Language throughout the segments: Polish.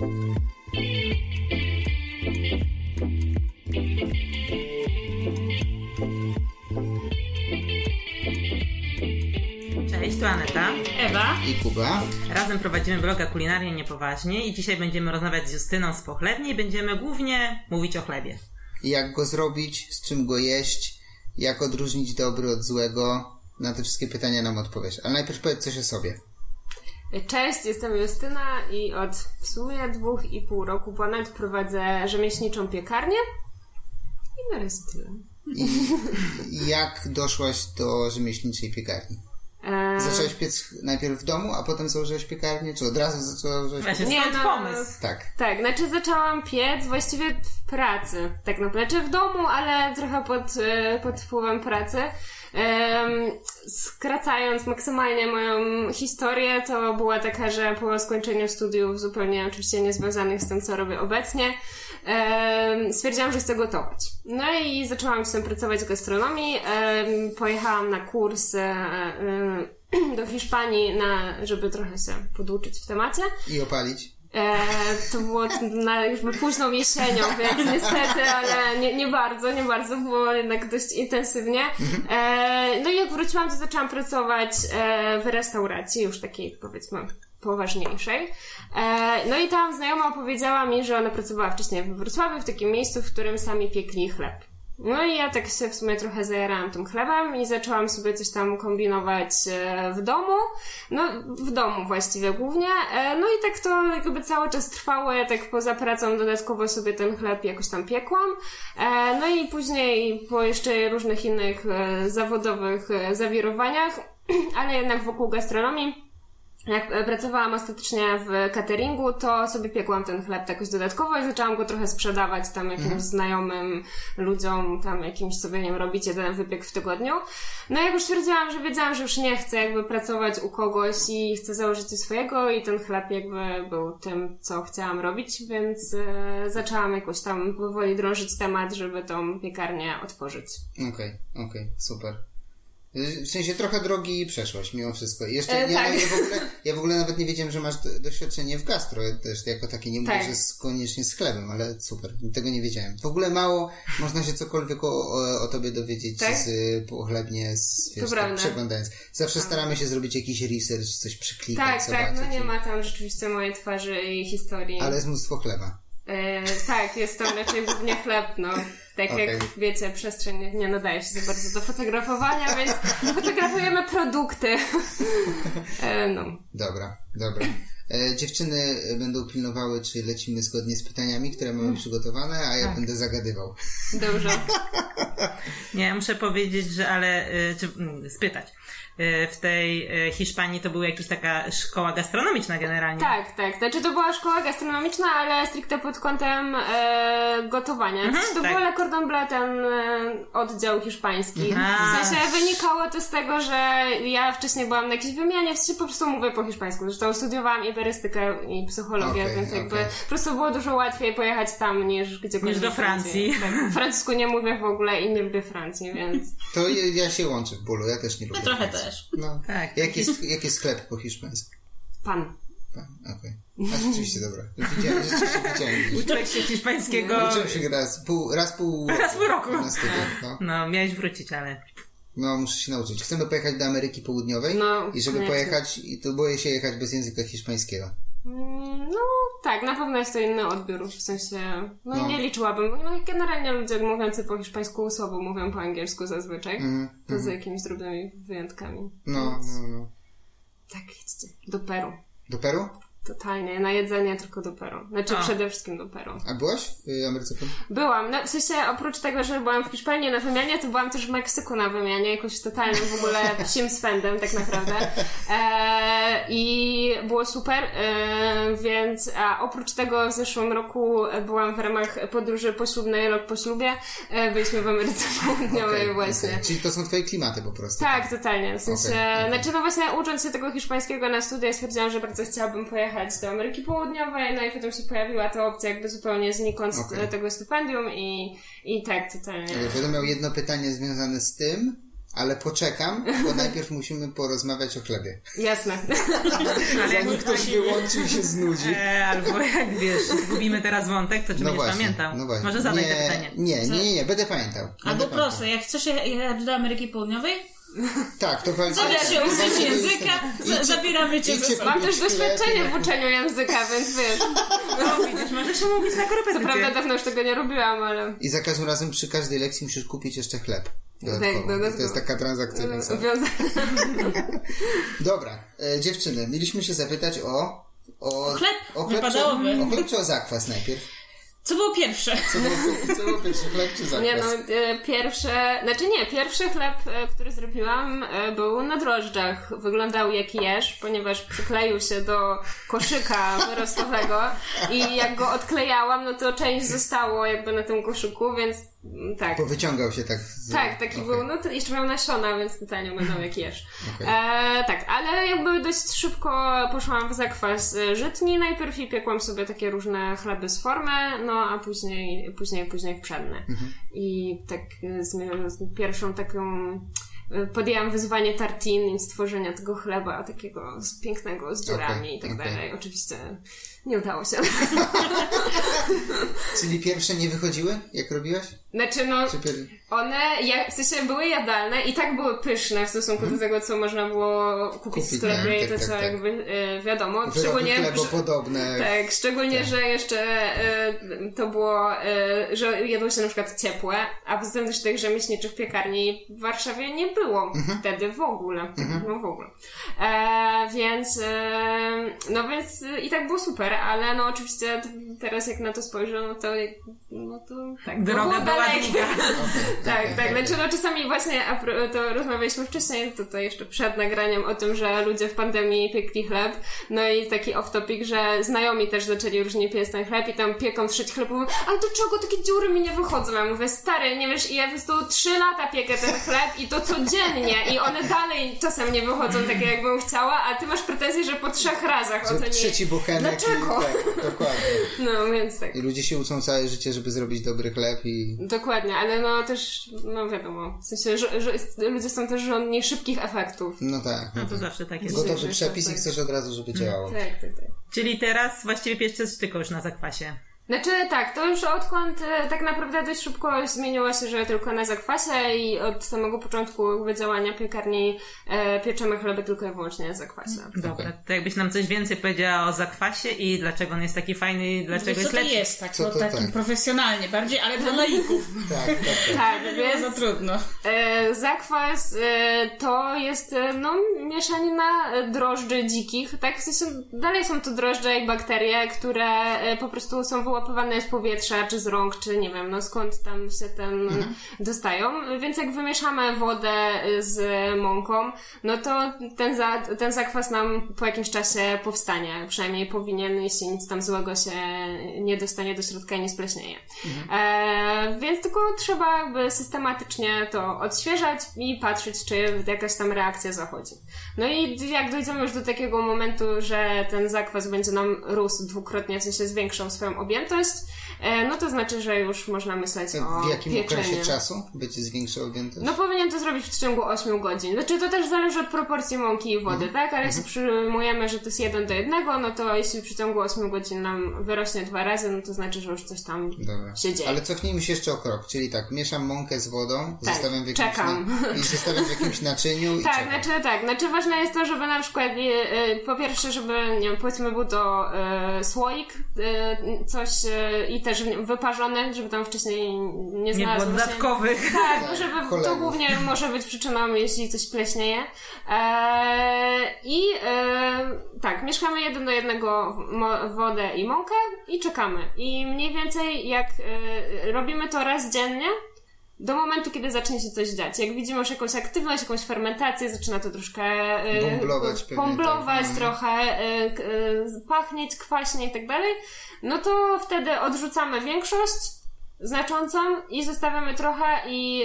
Cześć, tu Aneta. Ewa. I Kuba. Razem prowadzimy bloga Kulinarnie Niepoważnie i dzisiaj będziemy rozmawiać z Justyną z Pochlebnie i będziemy głównie mówić o chlebie. Jak go zrobić, z czym go jeść, jak odróżnić dobry od złego. Na te wszystkie pytania nam odpowiesz. Ale najpierw powiedz coś o sobie. Cześć, jestem Justyna i od w sumie dwóch i pół roku ponad prowadzę rzemieślniczą piekarnię. I na razie tyle. I jak doszłaś do rzemieślniczej piekarni? E, Zaczęłaś piec najpierw w domu, a potem założyłaś piekarnię? Czy od razu zaczęłaś... Właśnie Nie, skąd no- pomysł? Tak. Tak, znaczy zaczęłam piec właściwie w pracy, tak naprawdę. Znaczy w domu, ale trochę pod, e, pod wpływem pracy. Skracając maksymalnie moją historię, to była taka, że po skończeniu studiów, zupełnie oczywiście niezwiązanych z tym, co robię obecnie, stwierdziłam, że chcę gotować. No i zaczęłam się pracować w gastronomii. Pojechałam na kurs e, e, do Hiszpanii, na, żeby trochę się poduczyć w temacie. I opalić? E, to było na jakby późną jesienią, więc niestety, ale nie, nie bardzo, nie bardzo, było jednak dość intensywnie. E, no i jak wróciłam, to zaczęłam pracować e, w restauracji, już takiej powiedzmy poważniejszej. E, no i tam znajoma opowiedziała mi, że ona pracowała wcześniej w Wrocławiu, w takim miejscu, w którym sami piekli chleb. No i ja tak się w sumie trochę zajarałam tym chlebem i zaczęłam sobie coś tam kombinować e, w domu. No, w domu właściwie głównie. E, No i tak to jakby cały czas trwało. Ja tak poza pracą dodatkowo sobie ten chleb jakoś tam piekłam. E, No i później po jeszcze różnych innych zawodowych zawirowaniach, ale jednak wokół gastronomii. Jak e, pracowałam ostatecznie w cateringu, to sobie piekłam ten chleb jakoś dodatkowo i zaczęłam go trochę sprzedawać tam jakimś znajomym ludziom, tam jakimś sobie, nie wiem, robić jeden wypiek w tygodniu. No i jak już stwierdziłam, że wiedziałam, że już nie chcę jakby pracować u kogoś i chcę założyć coś swojego i ten chleb jakby był tym, co chciałam robić, więc e, zaczęłam jakoś tam powoli drążyć temat, żeby tą piekarnię otworzyć. Okej, okej, super. W sensie trochę drogi przeszłaś mimo wszystko. I jeszcze E, nie, tak. ja, w ogóle, ja w ogóle nawet nie wiedziałem, że masz do, doświadczenie w gastro też jako takie. Nie mówię, Tak. że z, koniecznie z chlebem, ale super. Tego nie wiedziałem. W ogóle mało można się cokolwiek o, o, o tobie dowiedzieć Tak? z pochlebnie, z, wiesz, tak, przeglądając. Zawsze staramy się zrobić jakiś research, coś przyklikać, Tak, zobaczyć. tak, no nie i- ma tam rzeczywiście mojej twarzy i historii. Ale jest mnóstwo chleba. E, tak, jest to raczej głównie chleb, no. Tak Okej. jak wiecie, przestrzeń nie, nadaje się za bardzo do fotografowania, więc fotografujemy produkty. E, no. Dobra, dobra. E, dziewczyny będą pilnowały, czy lecimy zgodnie z pytaniami, które mamy przygotowane, a ja Tak. będę zagadywał. Dobrze. Nie, muszę powiedzieć, że ale, y, czy mm, spytać. Y, W tej y, Hiszpanii to była jakaś taka szkoła gastronomiczna generalnie. Tak, tak. Znaczy to była szkoła gastronomiczna, ale stricte pod kątem e, gotowania. Mhm, to tak. był Le Cordon Bleu, ten e, oddział hiszpański. Mhm. W sensie wynikało to z tego, że ja wcześniej byłam na jakiejś wymianie, w sensie po prostu mówię po hiszpańsku. Zresztą studiowałam iberystykę i psychologię, Okej, więc jakby okej. po prostu było dużo łatwiej pojechać tam niż gdziekolwiek Niż do indziej. Francji. Tak. Francusku nie mówię w ogóle i nie lubię Francji, więc... To ja, się łączę w bólu, ja też nie lubię. trochę Francji. też. No. Tak. Jaki jest, jaki jest sklep po hiszpańsku? Pan. A, Okej. A rzeczywiście, dobra. Widziałem, rzeczywiście widziałem. Uczyłeś się hiszpańskiego. Uczyłem się raz pół, raz pół Raz pół roku. Na studiach, no. No, miałeś wrócić, ale. no, muszę się nauczyć. Chcemy pojechać do Ameryki Południowej No, i żeby koniecznie. pojechać, i to boję się jechać bez języka hiszpańskiego. Mm, No tak, na pewno jest to inny odbiór, w sensie, no, No. nie liczyłabym, no i generalnie ludzie mówiący po hiszpańsku słabo mówią po angielsku zazwyczaj, Mhm, poza jakimiś drobnymi wyjątkami. No, Więc no, no. Tak, jedźcie. Do Peru. Do Peru? Totalnie, na jedzenie tylko do Peru. Znaczy A. przede wszystkim do Peru. A byłaś w y, Ameryce? Byłam, no, w sensie oprócz tego, że byłam w Hiszpanii na wymianie, to byłam też w Meksyku na wymianie, jakoś totalnym w ogóle psim swędem tak naprawdę. E, I było super, e, więc a oprócz tego w zeszłym roku byłam w ramach podróży poślubnej, rok po ślubie, e, byliśmy w Ameryce Południowej Okej, właśnie. okej. Czyli to są twoje klimaty po prostu. Tak, totalnie. W sensie, Okej, okej. znaczy no właśnie ucząc się tego hiszpańskiego na studia stwierdziłam, że bardzo chciałabym pojechać do Ameryki Południowej, no i potem się pojawiła ta opcja jakby zupełnie znikąd Okej. tego stypendium i, i tak, totalnie. Ja Będę miał jedno pytanie związane z tym, ale poczekam, bo najpierw musimy porozmawiać o chlebie. Jasne. Zanim ktoś wyłączy i się znudzi. E, albo jak wiesz, zgubimy teraz wątek, to czy No będziesz pamiętał? no właśnie. Może zadaj nie, to pytanie. Nie, nie, nie, nie, będę pamiętał. Będę Albo pamiętał. prosto, jak chcesz jechać do Ameryki Południowej, Tak, to zabierz się uczyć języka, za- zabieramy cię ze sobą. Mam też doświadczenie w uczeniu języka, więc wiesz. No widzisz, możesz umówić na Co prawda korepetycję. dawno już tego nie robiłam, ale... I za każdym razem przy każdej lekcji musisz kupić jeszcze chleb. Dodatkowo. Tak. To jest taka transakcja. wiążąca. Wiąza... Dobra, e, dziewczyny, mieliśmy się zapytać o... O chleb o chleb, czy, o chleb czy o zakwas najpierw? Co było pierwsze? Co było, co było pierwszy chleb czy zakwas? Nie no, e, pierwsze, znaczy nie, pierwszy chleb, e, który zrobiłam e, był na drożdżach. Wyglądał jak jeż, ponieważ przykleił się do koszyka wyrostowego i jak go odklejałam, no to część zostało jakby na tym koszyku, więc mm, tak. Bo wyciągał się tak z... Tak, taki Okej. był, no to jeszcze miał nasiona, więc totalnie wyglądał jak jeż. Okej. E, tak, ale jakby dość szybko poszłam w zakwas żytni najpierw i piekłam sobie takie różne chleby z formy, no a później, później, później w pszenne. Mhm. I tak z, z pierwszą taką e, podjęłam wyzwanie tartin i stworzenia tego chleba takiego pięknego, z dziurami Okej, i tak okej. dalej. Oczywiście nie udało się. Czyli pierwsze nie wychodziły, jak robiłaś? Znaczy no. One, ja, w sensie były jadalne i tak były pyszne w stosunku do tego, co można było kupić, Mhm. W sklepie tak, i to tak, co tak. jakby e, wiadomo. Wyroby Szczególnie, chlebopodobne. tak, szczególnie, że jeszcze e, to było, e, że jadło się na przykład ciepłe, a poza tym też tych rzemieślniczych piekarni w Warszawie nie było Mhm. wtedy w ogóle. No w ogóle. E, więc, e, no więc e, i tak było super, ale no oczywiście teraz jak na to spojrzę, no to, jak- no to tak. Droga była dalekie. Tak, tak. okej. Znaczy, no czasami właśnie, to rozmawialiśmy wcześniej, tutaj jeszcze przed nagraniem o tym, że ludzie w pandemii piekli chleb. No i taki off-topic, że znajomi też zaczęli różnie piec ten chleb i tam pieką trzeć chleb. Mówią, ale do czego takie dziury mi nie wychodzą? Ja mówię, stary, nie wiesz, i ja po prostu trzy lata piekę ten chleb i to codziennie i one dalej czasem nie wychodzą takie, jakbym chciała, a ty masz pretensje, że po trzech razach o to nie... trzeci buchenek. Dlaczego? I, tak, dokładnie. No, więc tak. I ludzie się uczą całe życie, żeby zrobić dobry chleb i... Dokładnie, ale no też, no wiadomo, w sensie, że, że ludzie są też żądni szybkich efektów. No tak. No No to tak. zawsze tak jest. Gotowy tak, przepis i tak. chcesz od razu, żeby działało. Tak, tak, tak. Czyli teraz właściwie pieszcie tylko już na zakwasie. Znaczy tak, to już odkąd e, tak naprawdę dość szybko zmieniło się, że tylko na zakwasie i od samego początku jakby działania piekarni e, pieczemy chleby tylko i wyłącznie na zakwasie. Dobra, Okej. to jakbyś nam coś więcej powiedziała o zakwasie i dlaczego on jest taki fajny i dlaczego Co jest to lepszy. jest, tak, Co no, to tak tak? profesjonalnie bardziej, ale dla laików. Tak, tak, tak. Tak, było za trudno. e, zakwas e, to jest e, no mieszanina e, drożdży dzikich, tak? W sensie dalej są to drożdże i bakterie, które e, po prostu są wyłapywane z powietrza, czy z rąk, czy nie wiem, no skąd tam się ten dostają. Więc jak wymieszamy wodę y, z mąką, no to ten, za, ten zakwas nam po jakimś czasie powstanie. Przynajmniej powinien, jeśli nic tam złego się nie dostanie do środka i nie spleśnieje. E, więc tylko trzeba jakby systematycznie to odświeżać i patrzeć, czy jakaś tam reakcja zachodzi. No i jak dojdziemy już do takiego momentu, że ten zakwas będzie nam rósł dwukrotnie, w sensie zwiększał swoją objętość, e, no to znaczy, że już można myśleć o W jakim pieczeniu. okresie czasu będzie zwiększał objętość? No powinien to zrobić w ciągu 8 godzin. Znaczy to też zależy od proporcji mąki i wody, tak? Ale jeśli przyjmujemy, że to jest 1 do 1, no to jeśli w przeciągu 8 godzin nam wyrośnie dwa razy, no to znaczy, że już coś tam Dobra. się dzieje. Ale cofnijmy się jeszcze o krok, czyli tak, mieszam mąkę z wodą, Tak, zostawiam w jakimś, czekam. Na, i zostawiam w jakimś naczyniu i Tak, czekam. znaczy tak, znaczy ważne jest to, żeby na przykład e, e, po pierwsze, żeby nie wiem, powiedzmy był to e, słoik, e, coś e, i też wyparzony, żeby tam wcześniej nie Nie znalazło było się- dodatkowych. Tak, żeby to głównie może być przyczyną, jeśli coś pleśnieje. Eee, I e, tak, mieszkamy jeden do jednego wodę i mąkę i czekamy. I mniej więcej jak e, robimy to raz dziennie, do momentu, kiedy zacznie się coś dziać. Jak widzimy już jakąś aktywność, jakąś fermentację, zaczyna to troszkę e, Bąblować tak, no. trochę, e, e, pachnieć, kwaśnie i tak dalej, no to wtedy odrzucamy większość znaczącą i zostawiamy trochę i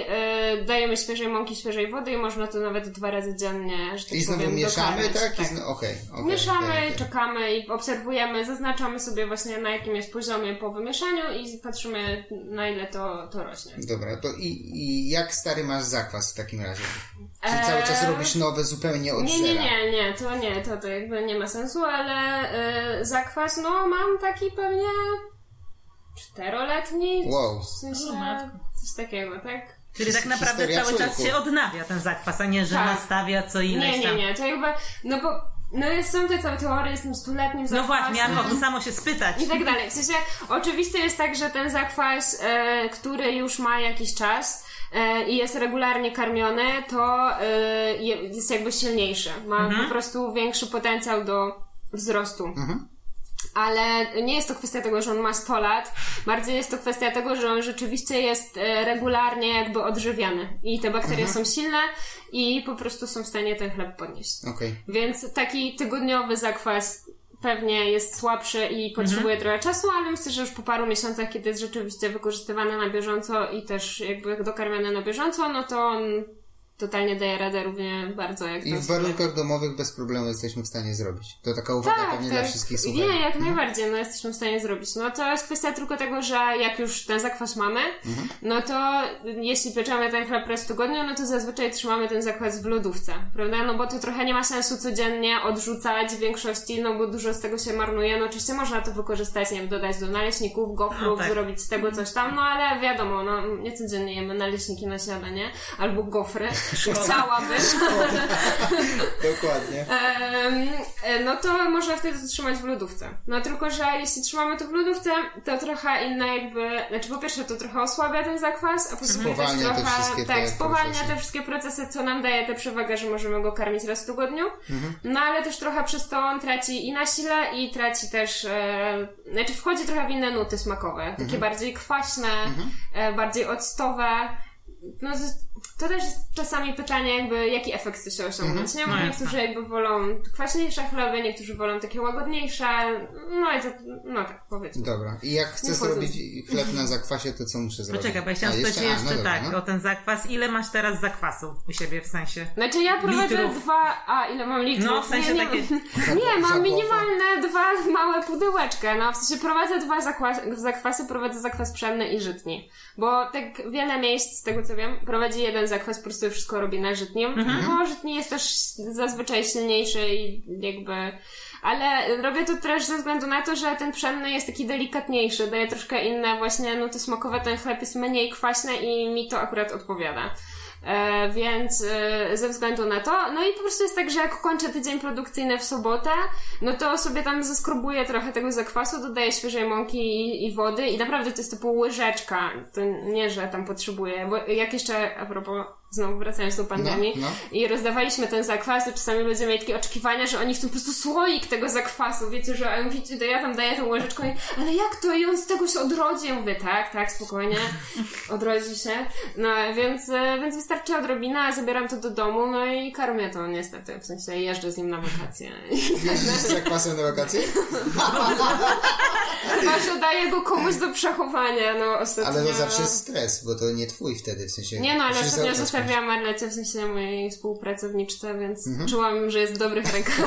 y, dajemy świeżej mąki, świeżej wody i można to nawet dwa razy dziennie, że tak I znowu powiem, mieszamy, tak? I zno... Okej, okej, Mieszamy, okej, okej. czekamy i obserwujemy, zaznaczamy sobie właśnie na jakim jest poziomie po wymieszaniu i patrzymy na ile to, to rośnie. Dobra, to i, i jak stary masz zakwas w takim razie? Czy Eee, cały czas robisz nowe zupełnie od Nie, nie, nie, nie, to nie, to, to jakby nie ma sensu, ale y, zakwas, no mam taki pewnie czteroletni, Wow. w sensie coś takiego, tak? Czyli tak naprawdę Historia cały czas się odnawia ten zakwas, a nie, że Tak. nastawia co ileś Nie, nie, nie, to jakby, no bo, no jest, są te całe teorie z tym stuletnim No zakwasem. właśnie, miałam o to samo się spytać. I tak dalej. W sensie, oczywiście jest tak, że ten zakwas, e, który już ma jakiś czas e, i jest regularnie karmiony, to e, je- jest jakby silniejszy. Ma po prostu większy potencjał do wzrostu. Ale nie jest to kwestia tego, że on ma 100 lat, bardziej jest to kwestia tego, że on rzeczywiście jest e, regularnie jakby odżywiany. I te bakterie są silne i po prostu są w stanie ten chleb podnieść. Okej. Więc taki tygodniowy zakwas pewnie jest słabszy i potrzebuje trochę czasu, ale myślę, że już po paru miesiącach, kiedy jest rzeczywiście wykorzystywany na bieżąco i też jakby dokarmiany na bieżąco, no to on totalnie daje radę równie bardzo jak I w warunkach domowych bez problemu jesteśmy w stanie zrobić. To taka uwaga tak, pewnie tak. dla wszystkich słuchaczy. Nie, jak najbardziej, no jesteśmy w stanie zrobić. No to jest kwestia tylko tego, że jak już ten zakwas mamy, Mhm. no to jeśli pieczemy ten chleb raz w tygodniu, no to zazwyczaj trzymamy ten zakwas w lodówce, prawda? No bo to trochę nie ma sensu codziennie odrzucać w większości, no bo dużo z tego się marnuje. No oczywiście można to wykorzystać, nie wiem, dodać do naleśników, gofrów, No tak. zrobić z tego coś tam, no ale wiadomo, no nie codziennie jemy naleśniki na śniadanie, albo gofry. Chciałabym. Dokładnie. E, no to można wtedy to trzymać w lodówce. No tylko, że jeśli trzymamy to w lodówce, to trochę inne jakby, znaczy po pierwsze to trochę osłabia ten zakwas, a po drugie też te trochę, wszystkie tak, te spowalnia procesy. te wszystkie procesy, co nam daje tę przewagę, że możemy go karmić raz w tygodniu. Mhm. No ale też trochę przez to on traci i na sile i traci też, e, znaczy wchodzi trochę w inne nuty smakowe, takie Mhm. bardziej kwaśne, e, bardziej octowe. No to, to też jest czasami pytanie jakby, jaki efekt chce się osiągnąć, nie? Bo No niektórzy jakby wolą kwaśniejsze chleby, niektórzy wolą takie łagodniejsze, no i to, no tak powiedzmy. Dobra. I jak chcę Nie zrobić chleb na zakwasie, to co muszę zrobić? Poczekaj, bo ja chciałam spytać jeszcze, A, no dobra, tak, no. o ten zakwas. Ile masz teraz zakwasu u siebie w sensie? Znaczy ja prowadzę Litrów. dwa, a ile mam litrów? No, w sensie nie, nie, takie- nie, mam minimalne dwa małe pudełeczka, no w sensie prowadzę dwa zakwas, zakwasy, prowadzę zakwas pszenny i żytni, bo tak wiele miejsc, z tego co wiem, prowadzi jeden zakwas, po prostu wszystko robi na żytnim, no żytni jest też zazwyczaj silniejszy i jakby, ale robię to też ze względu na to, że ten pszenny jest taki delikatniejszy, daje troszkę inne właśnie nuty smakowe, ten chleb jest mniej kwaśny i mi to akurat odpowiada. E, więc e, ze względu na to, no i po prostu jest tak, że jak kończę tydzień produkcyjny w sobotę, no to sobie tam zeskrobuję trochę tego zakwasu, dodaję świeżej mąki i, i wody. I naprawdę to jest typu łyżeczka, to nie, że tam potrzebuję, bo jak jeszcze, a propos, znowu wracając do pandemii, No, no. i rozdawaliśmy ten zakwas, to czasami ludzie mieli takie oczekiwania, że oni chcą po prostu słoik tego zakwasu, wiecie, że a ja mówię, to ja tam daję tą łyżeczką i, ale jak to? I on z tego się odrodzi. Ja mówię, tak, tak, spokojnie, odrodzi się. No, więc, więc wystarczy odrobina, zabieram to do domu, no i karmię to niestety, w sensie jeżdżę z nim na wakacje. Jeździsz z zakwasem na wakacje? Chyba, że daję go komuś do przechowania, no ostatnio. Ale to zawsze jest stres, bo to nie twój wtedy, w sensie... Nie no, ale ostatnio zaufać zostawiłam Marlecie, w sensie mojej współpracowniczce, więc Mhm. czułam, że jest w dobrych rękach.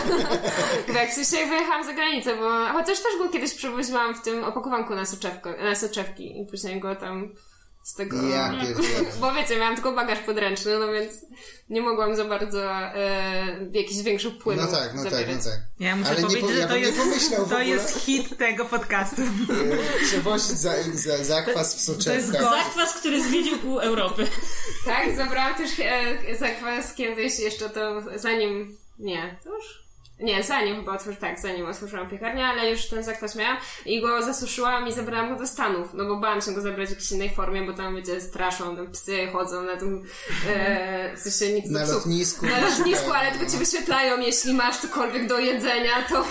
Jak w sensie wyjechałam za granicę, bo chociaż też go kiedyś przewoziłam w tym opakowanku na, soczewko, na soczewki i później go tam z tego... Ja. Bo wiecie, miałam tylko bagaż podręczny, no więc nie mogłam za bardzo e, jakichś większych płynów No tak, no tak, zabierać. no tak. Ja muszę Ale nie powiedzieć, po- że to nie jest, to jest hit tego podcastu. E, Przewozić za, za, zakwas w soczewkach. Zakwas, który zwiedził pół Europy. Tak, zabrałam też e, zakwas kiedyś, jeszcze to zanim... Nie, to już... Nie, zanim chyba otworzyłam, tak, zanim otworzyłam piekarnię, ale już ten zakwas miałam i go zasuszyłam i zabrałam go do Stanów, no bo bałam się go zabrać w jakiejś innej formie, bo tam, wiecie, straszą, tam psy chodzą na tym, e, w sensie nic Na lotnisku. Na lotnisku, ale No. tylko ci wyświetlają, jeśli masz cokolwiek do jedzenia, to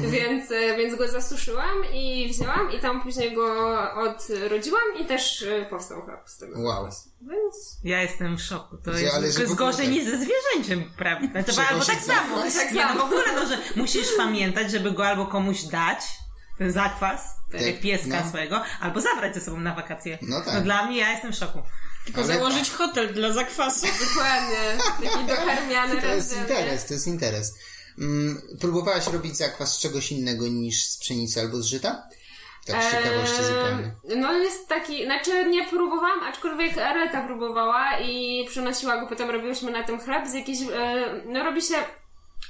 więc, e, więc go zasuszyłam i wzięłam i tam później go odrodziłam i też e, powstał chleb z tego Wow. Więc Ja jestem w szoku. To jest, ale to jest gorzej niż ze zwierzęciem, prawda? To, albo tak samo. Tak Nie, no samo. Ogóle, no, że musisz pamiętać, żeby go albo komuś dać, ten zakwas, tak pieska no. swojego, albo zabrać ze sobą na wakacje. No tak. No dla mnie ja jestem w szoku. Tylko Ale- założyć hotel dla zakwasu. Dokładnie. Taki dokarmiany To jest rozdział, nie? interes, to jest interes. Mm, próbowałaś robić zakwas z czegoś innego niż z pszenicy albo z żyta? Tak z ciekawości zupełnie. Eee, No jest taki, znaczy nie próbowałam, aczkolwiek Arleta próbowała i przynosiła go, potem robiłyśmy na tym chleb z jakiejś, e, no robi się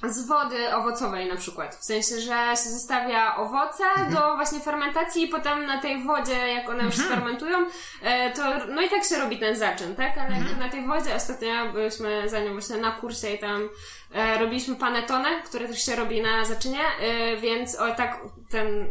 z wody owocowej na przykład. W sensie, że się zostawia owoce do właśnie fermentacji i potem na tej wodzie, jak one już sfermentują, e, to no i tak się robi ten zaczyn, tak? Ale jakby na tej wodzie ostatnio byliśmy za nią właśnie na kursie i tam robiliśmy panetone, które też się robi na zaczynie, e, więc o tak ten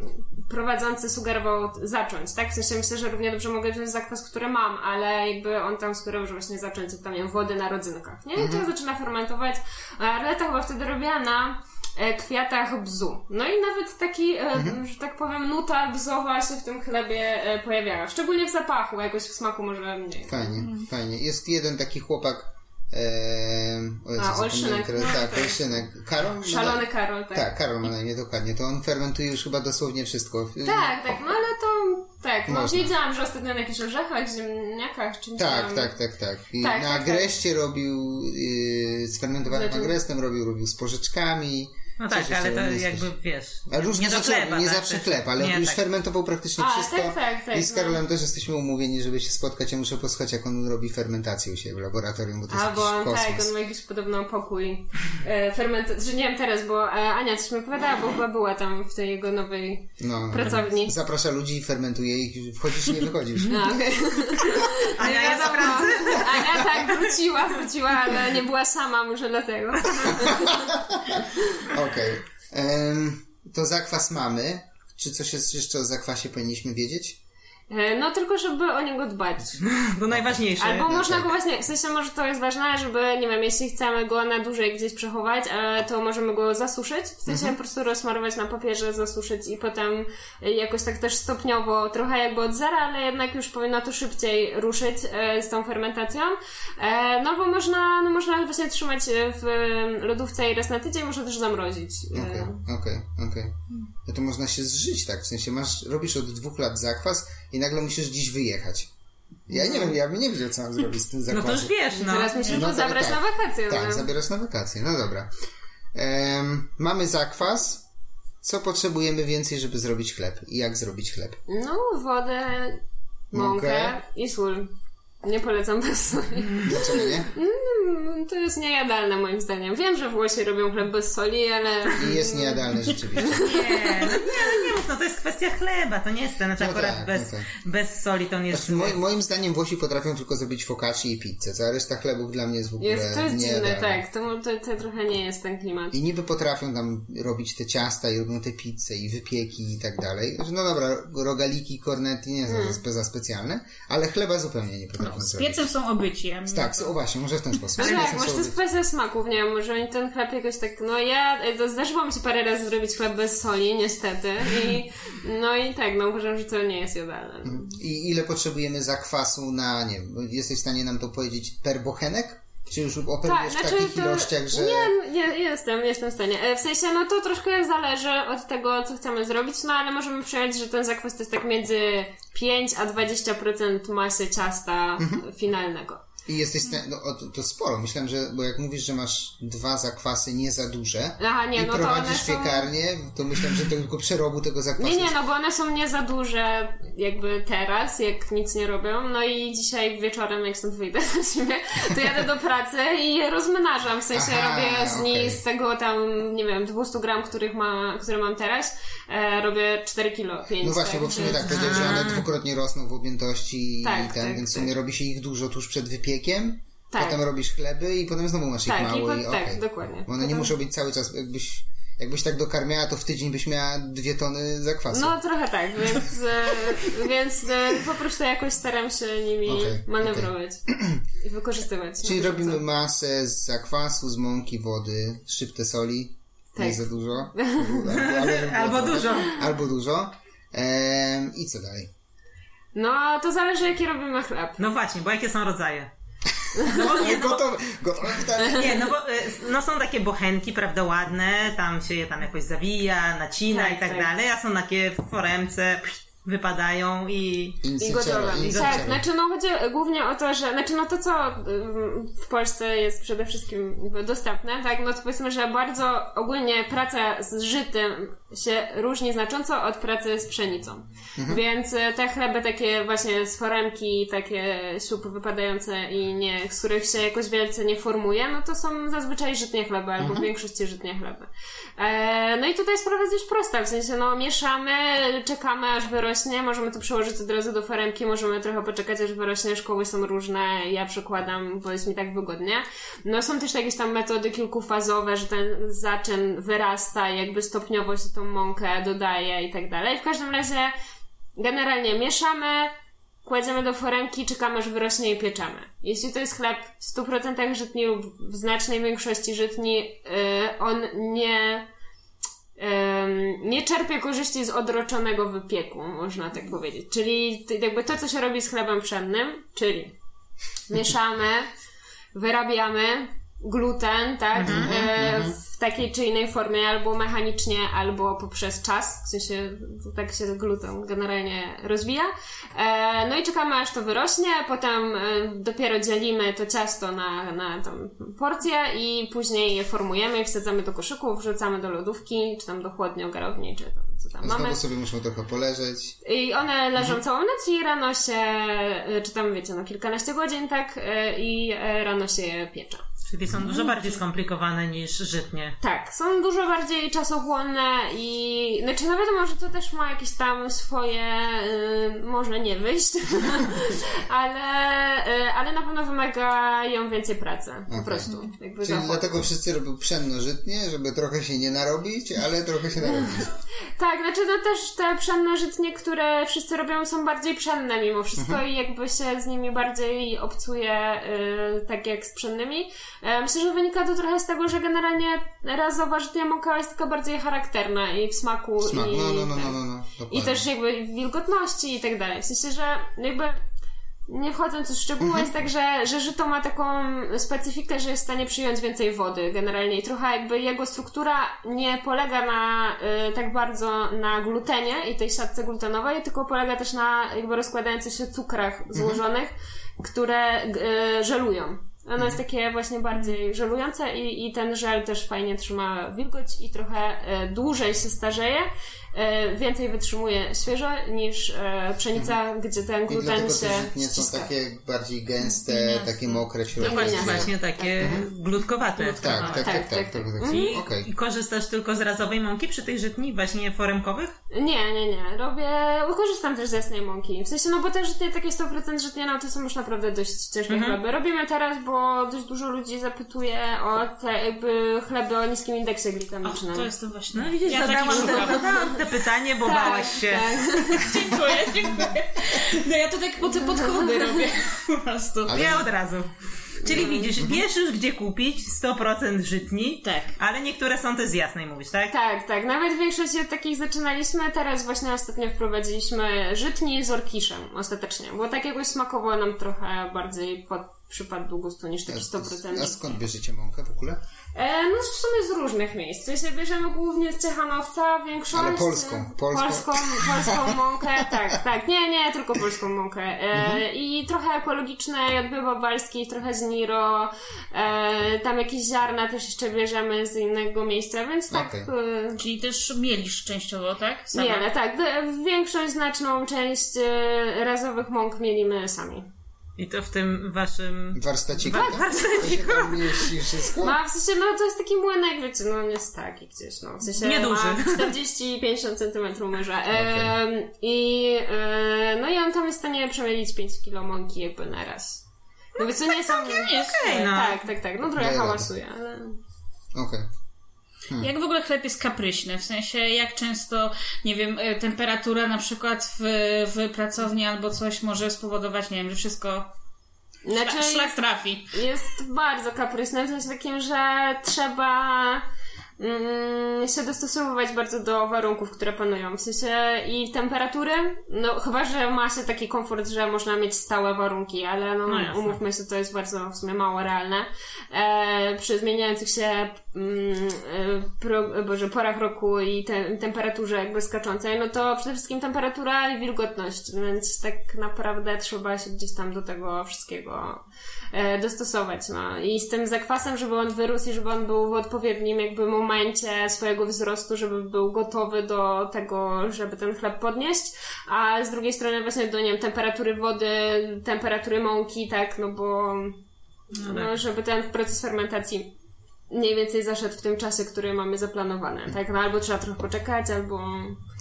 prowadzący sugerował zacząć, tak? W sensie myślę, że równie dobrze mogę wziąć zakwas, który mam, ale jakby on tam sugerował, że właśnie zacząć od tam nie wiem, wody na rodzynkach, nie? I to zaczyna fermentować. Arleta chyba wtedy robiła na e, kwiatach bzu. No i nawet taki, e, że tak powiem, nuta bzowa się w tym chlebie e, pojawiała. Szczególnie w zapachu, jakoś w smaku może mniej. Fajnie, fajnie. Jest jeden taki chłopak. Eee, o Jezu, A, Olszynek. teraz. No, tak, tak. Olszynek. Karol? Szalony Karol, tak. Tak, Karol ma na imię dokładnie. To on fermentuje już chyba dosłownie wszystko. Tak, tak, no ale to tak, no Można. wiedziałam, że ostatnio na jakichś orzechach, ziemniakach, czymś Tak, tam. tak, tak, tak. I Tak, na tak, agreście robił yy, z fermentowanym Zaczął- agrestem, robił, robił z porzeczkami. No tak, ale to jakby wiesz. A różne nie do rzeczy chleba, nie tak, zawsze też. chleb, ale nie, już tak. fermentował praktycznie A, wszystko. tak, tak, tak, I z no. Karolem też jesteśmy umówieni, żeby się spotkać. Ja muszę posłuchać, jak on robi fermentację u siebie w laboratorium, bo to jest A, bo jakiś on, kosmos. tak, on ma jakiś podobno pokój e, fermentacji, że nie wiem teraz, bo e, Ania coś mi opowiadała, bo chyba była tam w tej jego nowej No, pracowni. Zaprasza ludzi, fermentuje ich, wchodzisz i nie wychodzisz. A, okej. Ania Nie jest w wiadomo. pracy? Ania tak wróciła, wróciła, ale nie była sama, może dlatego. Okej. Em, To zakwas mamy. Czy coś jeszcze o zakwasie powinniśmy wiedzieć? E, No tylko, żeby o niego dbać. To najważniejsze. Albo no można tak. go właśnie, w sensie może to jest ważne, żeby, nie wiem, jeśli chcemy go na dłużej gdzieś przechować, e, to możemy go zasuszyć, w sensie Mhm. po prostu rozsmarować na papierze, zasuszyć i potem jakoś tak też stopniowo, trochę jakby od zera, ale jednak już powinno to szybciej ruszyć e, z tą fermentacją. No bo można, no można właśnie trzymać w lodówce i raz na tydzień, można też zamrozić. Okej, okej, okej. No to można się zżyć, tak? W sensie masz, robisz od dwóch lat zakwas i nagle musisz dziś wyjechać. Ja nie wiem, ja bym nie wiedział, co mam zrobić z tym No zakwasem. to już wiesz, no. Teraz musisz No zabrać tak. na wakacje. Tak, no. zabierasz na wakacje. No dobra. Em, mamy zakwas. Co potrzebujemy więcej, żeby zrobić chleb? I jak zrobić chleb? No, wodę, mąkę Mąkę. i sól. Nie polecam bez soli. Dlaczego nie? Mm, To jest niejadalne moim zdaniem. Wiem, że Włosi robią chleb bez soli, ale... I jest niejadalne rzeczywiście. Nie, no nie, nie mów, no to jest kwestia chleba, to nie jest ten, znaczy No akurat tak, bez, no tak. bez soli to nie jest... Znaczy, moi- moim zdaniem Włosi potrafią tylko zrobić focacci i pizzę. Cała reszta chlebów dla mnie jest w ogóle Jest, to jest dziwne, niejadalna. tak. To, to, to trochę nie jest ten klimat. I niby potrafią tam robić te ciasta i robią te pizze i wypieki i tak dalej. No dobra, rogaliki, kornety nie są Hmm. za- za specjalne, ale chleba zupełnie nie potrafią Z zrobić. piecem są obyciem. Tak, o właśnie, może w ten sposób. Z tak, może to jest kwestia smaków, nie wiem, może oni ten chleb jakoś tak, no ja, e, to zdarzyło mi się parę razy zrobić chleb bez soli, niestety, i no i tak, no uważam, że to nie jest jadalne. I ile potrzebujemy zakwasu na, nie wiem, jesteś w stanie nam to powiedzieć per bochenek? Czy już operujesz w takich ilościach, że... Tak, znaczy Nie, nie, jestem, jestem w stanie. E, W sensie, no to troszkę zależy od tego, co chcemy zrobić, no ale możemy przyjąć, że ten zakwas to jest tak między 5 a 20% masy ciasta Mhm. finalnego. I jesteś no, to, to sporo. Myślałem, że, bo jak mówisz, że masz dwa zakwasy nie za duże Aha, nie, i no to prowadzisz są... piekarnię, to myślałem, że to tylko przerobu tego zakwasu. Nie, nie, no bo one są nie za duże jakby teraz, jak nic nie robią. No i dzisiaj wieczorem, jak stąd wyjdę do siebie, to jadę do pracy i je rozmnażam. W sensie Aha, robię z nich, okej. z tego tam, nie wiem, 200 gram, których ma, które mam teraz, e, robię 4 kilo, 5 No właśnie, bo w sumie tak, powiedziałeś, że one dwukrotnie rosną w objętości Tak, i ten, tak, więc w tak. sumie robi się ich dużo tuż przed Tak. potem robisz chleby i potem znowu masz ich Tak, i mało po- i tak, okej. dokładnie. Bo one nie Potem- muszą być cały czas, jakbyś, jakbyś tak dokarmiała, to w tydzień byś miała dwie tony zakwasu. No trochę tak, więc, e, więc e, po prostu jakoś staram się nimi Okej, manewrować i wykorzystywać. Czyli robimy co- masę z zakwasu, z mąki, wody, szczyptę soli, nie Tak. za dużo. Albo, dużo. Albo dużo. Ehm, I co dalej? No to zależy jaki robimy chleb. No właśnie, bo jakie są rodzaje? No bo nie, no bo, Gotowe, gotowe pytanie. nie, no bo y, no są takie bochenki, prawda, ładne, tam się je tam jakoś zawija, nacina Tak, i tak, tak. dalej, a są takie w foremce, psz, wypadają i... I gotowe. Tak, znaczy no chodzi głównie o to, że, znaczy no to co w Polsce jest przede wszystkim dostępne, tak, no to powiedzmy, że bardzo ogólnie praca z żytym się różni znacząco od pracy z pszenicą. Więc y, te chleby takie właśnie z foremki, takie siup wypadające i nie, z których się jakoś wielce nie formuje, no to są zazwyczaj żytnie chleby, albo w większości żytnie chleby. E, no i tutaj sprawa jest dość prosta, w sensie no mieszamy, czekamy aż wyrośnie, możemy to przełożyć od razu do foremki, możemy trochę poczekać aż wyrośnie, szkoły są różne, ja przekładam, bo jest mi tak wygodnie. No są też jakieś tam metody kilkufazowe, że ten zaczyn wyrasta, jakby stopniowo się tą mąkę dodaje i tak dalej. W każdym razie generalnie mieszamy, kładziemy do foremki, czekamy aż wyrośnie i pieczemy. Jeśli to jest chleb w 100% żytni lub w znacznej większości żytni, yy, on nie nie czerpie korzyści z odroczonego wypieku, można tak powiedzieć. Czyli jakby to, co się robi z chlebem pszennym, czyli mieszamy, wyrabiamy gluten, tak, e, w takiej czy innej formie, albo mechanicznie, albo poprzez czas, w sensie tak się gluten generalnie rozwija. E, no i czekamy, aż to wyrośnie, potem e, dopiero dzielimy to ciasto na, na tą porcję i później je formujemy i wsadzamy do koszyków, wrzucamy do lodówki, czy tam do chłodni ogarowni, czy tam, co tam mamy. Znowu sobie muszą trochę poleżeć. I one leżą całą noc i rano się, y, czy tam wiecie, no kilkanaście godzin, tak, y, i y, rano się je piecze. Czyli są dużo bardziej skomplikowane niż żytnie. Tak, są dużo bardziej czasochłonne i, znaczy no wiadomo, że to też ma jakieś tam swoje, y, może nie wyjść, ale, y, ale na pewno wymagają więcej pracy, po Okej. prostu. Jakby Czyli dlatego wszyscy robią pszenno-żytnie, żeby trochę się nie narobić, ale trochę się narobić. Tak, znaczy no też te pszenne żytnie, które wszyscy robią są bardziej pszenne mimo wszystko i jakby się z nimi bardziej obcuje y, tak jak z pszennymi. E, myślę, że wynika to trochę z tego, że generalnie razowa żytnia mąka jest taka bardziej charakterna i w smaku Smak. i, No, no, no, no, no, no. i też jakby w wilgotności i tak dalej. W sensie, że jakby nie wchodząc w szczegóły, Mhm. jest tak, że, że żyto ma taką specyfikę, że jest w stanie przyjąć więcej wody generalnie i trochę jakby jego struktura nie polega na y, tak bardzo na glutenie i tej siatce glutenowej, tylko polega też na jakby rozkładających się cukrach Mhm. złożonych, które y, żelują. Ono jest takie właśnie bardziej żelujące i, i ten żel też fajnie trzyma wilgoć i trochę e, dłużej się starzeje, więcej wytrzymuje świeżo niż e, pszenica, gdzie ten I gluten dlatego się te żytnie są takie bardziej gęste, takie mokre w środku. właśnie, nie. właśnie takie glutkowate. Tak, tak, tak, Tak, tak, tak, tak, tak, tak. tak. I, Okej. I korzystasz tylko z razowej mąki przy tych żytni, właśnie foremkowych? Nie, nie, nie. Robię, korzystam też z jasnej mąki. W sensie, no bo te żytnie, takie 100% żytnie, no to są już naprawdę dość ciężkie Mhm. chleby. Robimy teraz, bo dość dużo ludzi zapytuje o te jakby chleby o niskim indeksie glikemicznym. To jest to właśnie. No widzisz, ja zadałam te pytanie, bo bałaś się. Tak. Dziękuję, dziękuję. No ja to tak pod, podchody robię po prostu. Ale- Ja od razu. Czyli widzisz, wiesz już gdzie kupić 100% żytni, Tak. ale niektóre są też z jasnej, mówisz, tak? Tak, tak. Nawet większość od takich zaczynaliśmy. Teraz właśnie ostatnio wprowadziliśmy żytni z orkiszem ostatecznie, bo tak jakoś smakowo nam trochę bardziej pod, przypadł gustu niż taki 100%. A skąd bierzecie mąkę w ogóle? E, no w sumie z różnych miejsc. W sensie bierzemy głównie z Ciechanowca większość. Ale polską, polską. Polską, polską mąkę, tak, tak. Nie, nie, tylko polską mąkę. E, Mhm. I trochę ekologiczne, jadby babalskiej, trochę z Niro. E, tam jakieś ziarna też jeszcze bierzemy z innego miejsca, więc tak. Okej. E, Czyli też mielisz częściowo, tak? Sama. nie, ale tak. Większość, znaczną część e, razowych mąk mielimy sami. I to w tym waszym... Warsztaciku? Tak, To się tam mieści wszystko? No, w sensie, no to jest taki młynek, wiecie, no nie jest taki gdzieś, no. W sensie Nieduży. ma 40-50 cm myrza. Em, I e, no i on tam jest w stanie przemielić 5 kg mąki jakby na raz. No więc to nie są... Jest. Okej, no. Tak, tak, tak. No trochę hałasuje, ale... Okej. Jak w ogóle chleb jest kapryśny? W sensie, jak często, nie wiem, e, temperatura na przykład w, w pracowni albo coś może spowodować, nie wiem, że wszystko Znaczy, szlak, szlak trafi. jest bardzo kaprysny, w sensie takim, że trzeba się dostosowywać bardzo do warunków, które panują. W sensie i temperatury, no chyba, że ma się taki komfort, że można mieć stałe warunki, ale no, No umówmy się, to jest bardzo w sumie mało realne. E, przy zmieniających się mm, e, pro, boże, porach roku i te, temperaturze jakby skaczącej, no to przede wszystkim temperatura i wilgotność, więc tak naprawdę trzeba się gdzieś tam do tego wszystkiego e, dostosować. No. I z tym zakwasem, żeby on wyrósł i żeby on był w odpowiednim jakby momencie swojego wzrostu, żeby był gotowy do tego, żeby ten chleb podnieść, a z drugiej strony właśnie do, nie wiem, temperatury wody, temperatury mąki, tak, no bo No tak. no, żeby ten proces fermentacji mniej więcej zaszedł w tym czasie, który mamy zaplanowane, tak? No albo trzeba trochę poczekać, albo...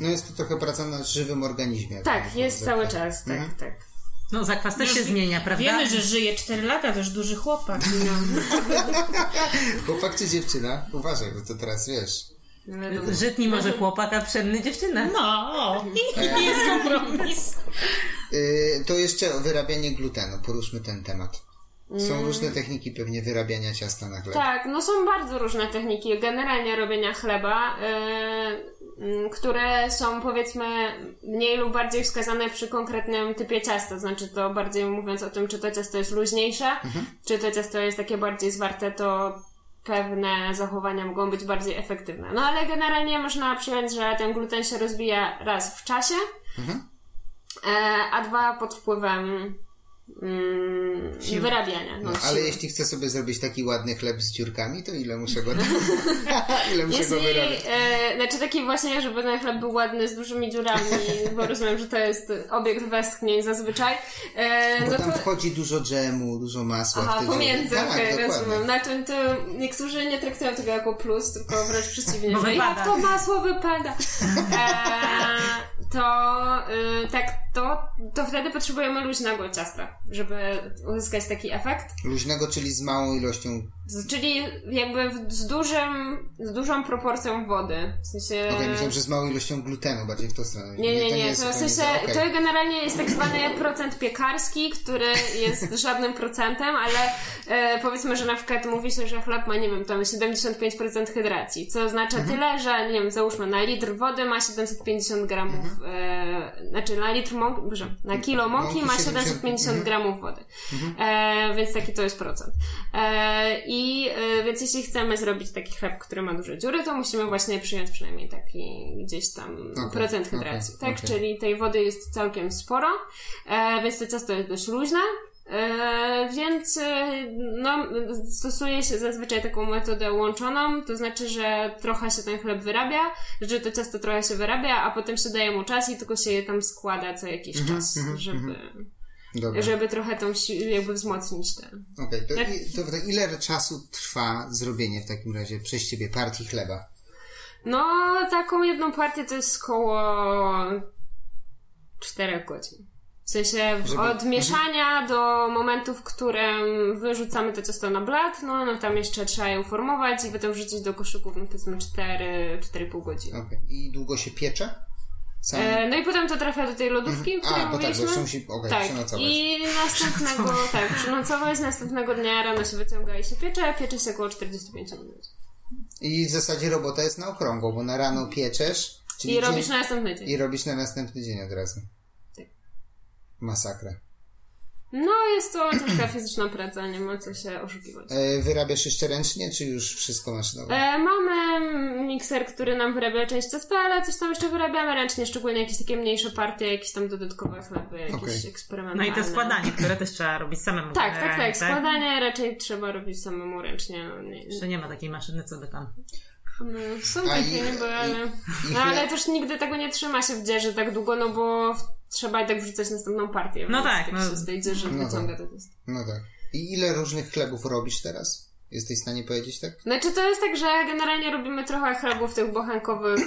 No jest to trochę praca na żywym organizmie. Tak, jest cały czas, tak, Mhm. tak. No zakwas też się zmienia, prawda? Wiemy, że żyje 4 lata, też duży chłopak. Chłopak czy dziewczyna? Uważaj, bo to teraz wiesz. No. Żytni może chłopak, a pszenny dziewczyna. No, i jest kompromis. Yy, to jeszcze wyrabianie glutenu. Poruszmy ten temat. Są Mm. różne techniki pewnie wyrabiania ciasta na chleb. Tak, no są bardzo różne techniki generalnie robienia chleba, yy, które są powiedzmy mniej lub bardziej wskazane przy konkretnym typie ciasta. Znaczy to bardziej mówiąc o tym, czy to ciasto jest luźniejsze, czy to ciasto jest takie bardziej zwarte, to pewne zachowania mogą być bardziej efektywne. No ale generalnie można przyjąć, że ten gluten się rozwija raz w czasie, e, a dwa pod wpływem mm, wyrabiania. No, No, ale jeśli chcę sobie zrobić taki ładny chleb z dziurkami, to ile muszę go, ile muszę go Jeśli, wyrobić? e, znaczy taki właśnie, żeby ten chleb był ładny z dużymi dziurami, bo rozumiem, że to jest obiekt westchnień zazwyczaj, e, Bo no tam to... wchodzi dużo dżemu, dużo masła. Aha, wtedy- pomiędzy, tak, okej, dokładnie. rozumiem. Znaczy, to niektórzy nie traktują tego jako plus, tylko wręcz przeciwnie, Bo że jak to masło wypada. E, to y, tak, to, to wtedy potrzebujemy luźnego ciasta, żeby uzyskać taki efekt. Luźnego, czyli z małą ilością. Z- Czyli jakby z dużym, z dużą proporcją wody. W sensie... Okej, myślałem, że z małą ilością glutenu, bardziej w tą stronę. Nie, nie, nie. jest To, w sensie, okej. to generalnie jest tak zwany procent piekarski, który jest żadnym procentem, ale e, powiedzmy, że na przykład mówi się, że chleb ma, nie wiem, tam 75% hydracji, co oznacza Mhm. tyle, że, nie wiem, załóżmy, na litr wody ma 750 gramów, e, znaczy na litr mąki, boże, na kilo mąki Mąki ma 70, 750 mhm. gramów wody. E, więc taki to jest procent. E, I e, więc jeśli chcemy zrobić taki chleb, który ma duże dziury, to musimy właśnie przyjąć przynajmniej taki gdzieś tam Okej, procent hydracji. tak? okej. Czyli tej wody jest całkiem sporo, e, więc to ciasto jest dość luźne. E, więc e, no, stosuje się zazwyczaj taką metodę łączoną, to znaczy, że trochę się ten chleb wyrabia, że to ciasto trochę się wyrabia, a potem się daje mu czas i tylko się je tam składa co jakiś Mhm, czas, żeby, Dobra. żeby trochę tą jakby wzmocnić ten. Okej, to, Jak- i- to, to ile czasu trwa zrobienie w takim razie przez ciebie partii chleba? No, taką jedną partię to jest koło 4 godzin. W sensie od mieszania do momentu, w którym wyrzucamy to ciasto na blat, no, no tam jeszcze trzeba je uformować i potem wrzucić do koszyków, no powiedzmy 4, 4,5 godziny. Okej. I długo się piecze? Sam? E, no i potem to trafia do tej lodówki, której A, bo tak, bo musi okej, tak. przenocować. I następnego, tak, przenocować, następnego dnia rano się wyciąga i się piecze, piecze się około 45 minut. I w zasadzie robota jest na okrągło, bo na rano pieczesz, I robisz dzień, na następny dzień. i robisz na następny dzień od razu. Tak. Masakra. No, jest to ciężka fizyczna praca, nie ma co się oszukiwać. E, wyrabiasz jeszcze ręcznie, czy już wszystko maszynowo? E, mamy mikser, który nam wyrabia część ciasta, ale coś tam jeszcze wyrabiamy ręcznie, szczególnie jakieś takie mniejsze partie, jakieś tam dodatkowe chleby, jakieś Okej. No eksperymentalne. i to składanie, które też trzeba robić samemu. Tak, tak, tak. generalnie, Składanie raczej trzeba robić samemu ręcznie. No, nie, Jeszcze nie ma takiej maszyny, co by tam. no, są takie niby, ale... No ale też nigdy tego nie trzyma się w dzieży tak długo, no bo w- trzeba i tak wrzucać następną partię. No tak, tak no. się tej dzieży No wyciąga tak. to jest. No tak. I ile różnych chlebów robisz teraz? Jesteś w stanie powiedzieć tak? Znaczy to jest tak, że generalnie robimy trochę chlebów tych bochenkowych,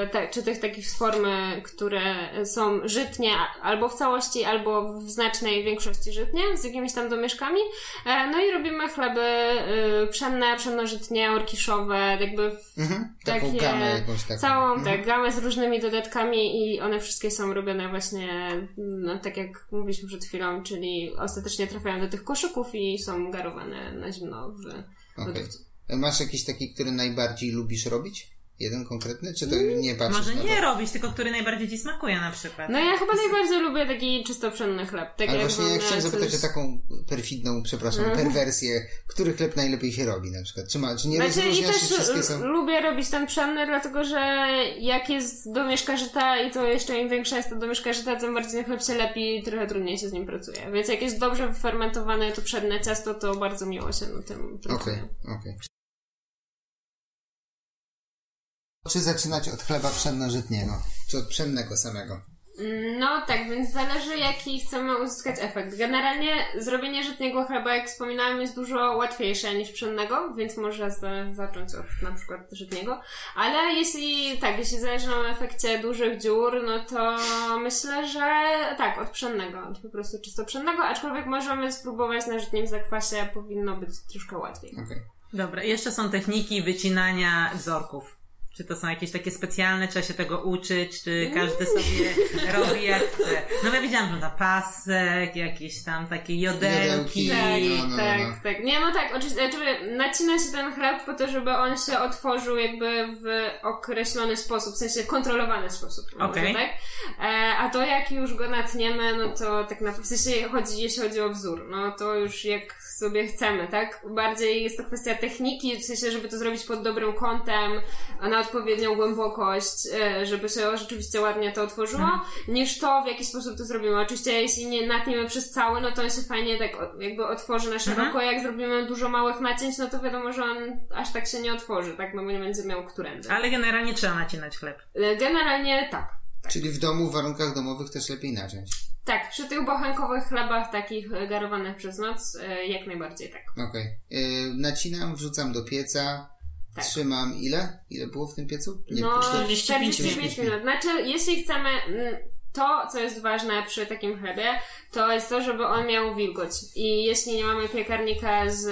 e, te, czy tych takich z formy, które są żytnie albo w całości, albo w znacznej większości żytnie, z jakimiś tam domieszkami. E, No i robimy chleby e, pszenne, pszennożytnie, orkiszowe, jakby Mhm. Taką takie, gamę jakąś taką. całą Mhm. tak, gamę z różnymi dodatkami i one wszystkie są robione właśnie, no, tak jak mówiliśmy przed chwilą, czyli ostatecznie trafiają do tych koszyków i są garowane na zimno w Okej. lodówce. Masz jakiś taki, który najbardziej lubisz robić? Jeden konkretny? Czy to nie patrzysz Może na nie to? robić, tylko który najbardziej ci smakuje na przykład. No ja chyba najbardziej lubię taki czysto pszenny chleb. Tak Ale jak właśnie ja chciałem zapytać coś- o taką perfidną, przepraszam, perwersję, który chleb najlepiej się robi na przykład? Czy, ma, czy nie Znaczy i rozróżniasz, też czy wszystkie są... lubię robić ten pszenny, dlatego że jak jest domieszka żyta i to jeszcze im większa jest to domieszka żyta, tym bardziej ten chleb się lepi i trochę trudniej się z nim pracuje. Więc jak jest dobrze wyfermentowane to pszenne ciasto, to bardzo miło się na tym pracuje. Okej, okej. Czy zaczynać od chleba pszennożytniego? Czy od pszennego samego? No tak, więc zależy jaki chcemy uzyskać efekt. Generalnie zrobienie żytniego chleba, jak wspominałem, jest dużo łatwiejsze niż pszennego, więc można za, zacząć od na przykład żytniego. Ale jeśli tak, jeśli zależy nam na efekcie dużych dziur, no to myślę, że tak, od pszennego, od po prostu czysto pszennego, aczkolwiek możemy spróbować na żytnim zakwasie, powinno być troszkę łatwiej. Okej. Dobra, jeszcze są techniki wycinania wzorków. Czy to są jakieś takie specjalne, trzeba się tego uczyć, czy każdy sobie robi jak chce. No ja widziałam, że na pasek, jakieś tam takie jodelki. Jodelki. Tak, No, no, tak, no. tak. Nie, no tak, oczywiście, znaczy, nacina się ten chleb po to, żeby on się otworzył jakby w określony sposób, w sensie kontrolowany sposób. może, Okej. Tak? E, a to jak już go natniemy, no to tak naprawdę, w sensie chodzi, jeśli chodzi o wzór, no to już jak sobie chcemy, tak? Bardziej jest to kwestia techniki, w sensie, żeby to zrobić pod dobrym kątem, a na odpowiednią głębokość, e, żeby się rzeczywiście ładnie to otworzyło, niż to, w jaki sposób to zrobimy. Oczywiście, jeśli nie natniemy przez cały, no to on się fajnie tak jakby otworzy na szeroko. Jak zrobimy dużo małych nacięć, no to wiadomo, że on aż tak się nie otworzy, tak? No bo nie będzie miał którędy. Ale generalnie trzeba nacinać chleb. E, Generalnie tak. Czyli w domu, w warunkach domowych też lepiej naciąć. Tak, przy tych bochenkowych chlebach, takich e, garowanych przez noc, jak najbardziej tak. Okej. Yy, nacinam, wrzucam do pieca, Tak. trzymam ile? Ile było w tym piecu? No, 45 45 minut. Znaczy, jeśli chcemy, mm, to co jest ważne przy takim chlebie, to jest to, żeby on miał wilgoć. I jeśli nie mamy piekarnika z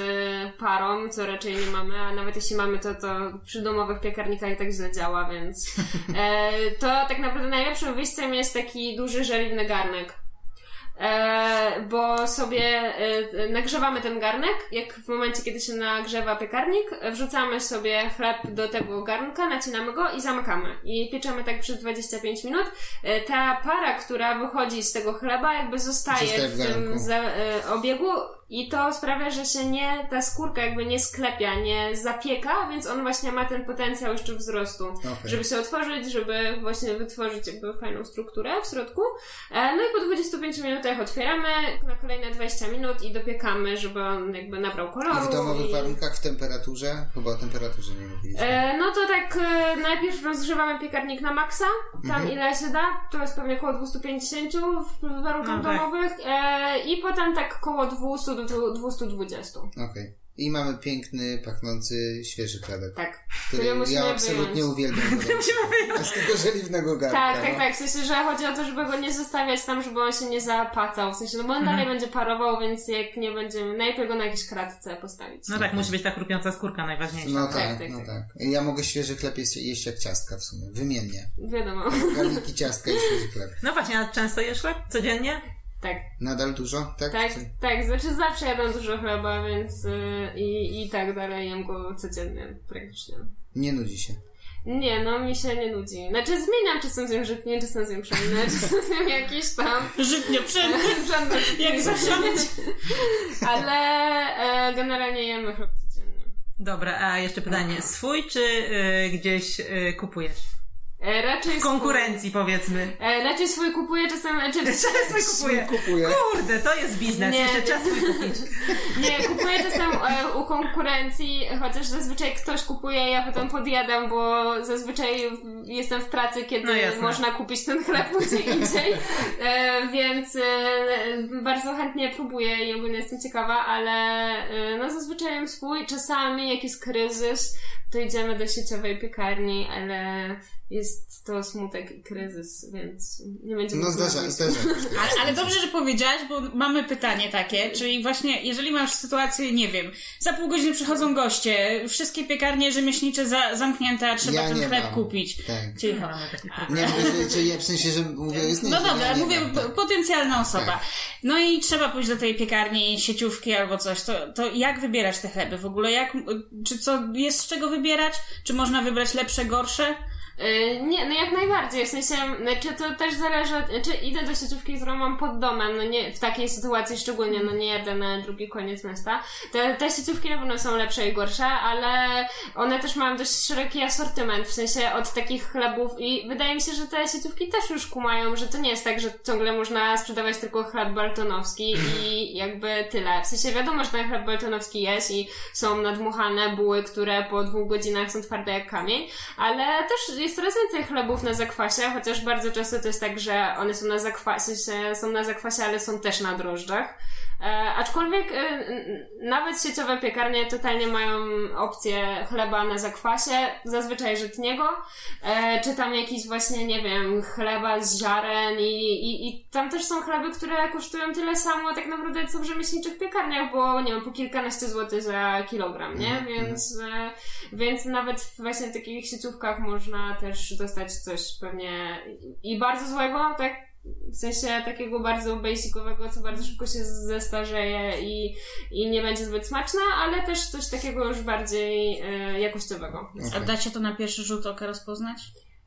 parą, co raczej nie mamy, a nawet jeśli mamy to, to przy domowych piekarnikach i tak źle działa, więc e, to tak naprawdę najlepszym wyjściem jest taki duży żeliwny garnek. E, bo sobie e, nagrzewamy ten garnek, jak w momencie, kiedy się nagrzewa piekarnik, wrzucamy sobie chleb do tego garnka, nacinamy go i zamykamy. I pieczemy tak przez 25 minut. E, ta para, która wychodzi z tego chleba, jakby zostaje w w tym za, e, obiegu i to sprawia, że się nie, ta skórka jakby nie sklepia, nie zapieka, więc on właśnie ma ten potencjał jeszcze wzrostu, Okej. żeby się otworzyć, żeby właśnie wytworzyć jakby fajną strukturę w środku. E, No i po 25 minutach otwieramy na kolejne 20 minut i dopiekamy, żeby on jakby nabrał I koloru. w domowych i- warunkach w temperaturze? Chyba o temperaturze nie mówiliśmy. E, no to tak e, najpierw rozgrzewamy piekarnik na maksa, tam Mhm. ile się da, to jest pewnie około 250 w warunkach No tak. domowych i potem tak około 200 do dwu- 220. Okej. I mamy piękny, pachnący, świeży chlebek. Tak. Który ja absolutnie wyjąć. uwielbiam. Z tego żeliwnego garnka. Tak, tak, no. tak. W sensie, że chodzi o to, żeby go nie zostawiać tam, żeby on się nie zapacał. W sensie, no bo on Mhm. dalej będzie parował, więc jak nie będziemy, najlepiej go na jakiejś kratce postawić. No tak, musi być ta chrupiąca skórka najważniejsza. No tak, Tak, tak, no tak. tak. Ja mogę świeży chleb jeść, jeść jak ciastka w sumie. Wymiennie. Wiadomo. Garniki ciastka i świeży chleb. No właśnie, a często jesz chleb? Codziennie? Tak, Nadal dużo, tak? tak, Czy- tak. Znaczy zawsze jadam dużo chleba, więc yy, i, i tak dalej jem go codziennie praktycznie. Nie nudzi się. Nie, no mi się nie nudzi. Znaczy zmieniam, czasem zjem żytnie, czasem zjem pszenne, czasem zjem jakieś tam Żytnio przed. żadne Jak zaszaleć. Ale e, generalnie jemy chleb codziennie. Dobra, a jeszcze pytanie. Swój czy y, gdzieś y, kupujesz? E, raczej W konkurencji powiedzmy. Swój, e, raczej swój kupuję, czasem... Czy, Czasem swój kupuję. Kupuję. Kurde, to jest biznes. Nie, Jeszcze czas swój kupić. nie, kupuję czasem e, u konkurencji, chociaż zazwyczaj ktoś kupuje, ja potem podjadam, bo zazwyczaj jestem w pracy, kiedy No można kupić ten chleb gdzie indziej, e, więc e, bardzo chętnie próbuję i ogólnie jestem ciekawa, ale e, no zazwyczaj jem swój. Czasami jak jest kryzys, to idziemy do sieciowej piekarni, ale jest jest to smutek i kryzys, więc nie będzie No zdarza, zdarza. Ale, ale dobrze, że powiedziałaś, bo mamy pytanie takie, czyli właśnie jeżeli masz sytuację, nie wiem, za pół godziny przychodzą goście, wszystkie piekarnie rzemieślnicze za, zamknięte, a trzeba Ja ten nie chleb mam. kupić. Tak. Cicho. Problemów. Nie, że, że, w sensie, że mówię, jest nie, No dobra, ja nie mówię mam, tak. potencjalna osoba. Tak. No i trzeba pójść do tej piekarni, sieciówki albo coś. To, to jak wybierać te chleby? W ogóle jak, czy co, jest z czego wybierać? Czy można wybrać lepsze, gorsze? Yy, Nie, no jak najbardziej, w sensie, znaczy to też zależy, czy idę do sieciówki, którą mam pod domem, no nie, w takiej sytuacji szczególnie, no nie jadę na drugi koniec miasta. Te, te sieciówki na pewno są lepsze i gorsze, ale one też mają dość szeroki asortyment, w sensie od takich chlebów i wydaje mi się, że te sieciówki też już kumają, że to nie jest tak, że ciągle można sprzedawać tylko chleb baltonowski i jakby tyle. W sensie wiadomo, że ten chleb baltonowski jest i są nadmuchane buły, które po dwóch godzinach są twarde jak kamień, ale też jest coraz więcej chlebów na zakwasie, chociaż bardzo często to jest tak, że one są na zakwasie, są na zakwasie, ale są też na drożdżach. E, aczkolwiek e, nawet sieciowe piekarnie totalnie mają opcję chleba na zakwasie, zazwyczaj żytniego, e, czy tam jakiś właśnie, nie wiem, chleba z ziaren i, i, i tam też są chleby, które kosztują tyle samo tak naprawdę co w rzemieślniczych piekarniach, bo nie wiem, po kilkanaście złotych za kilogram, nie? Więc, e, więc nawet w właśnie takich sieciówkach można też dostać coś pewnie i bardzo złego, tak? W sensie takiego bardzo basicowego, co bardzo szybko się zestarzeje i, i nie będzie zbyt smaczne, ale też coś takiego już bardziej e, jakościowego. A da się to na pierwszy rzut oka rozpoznać?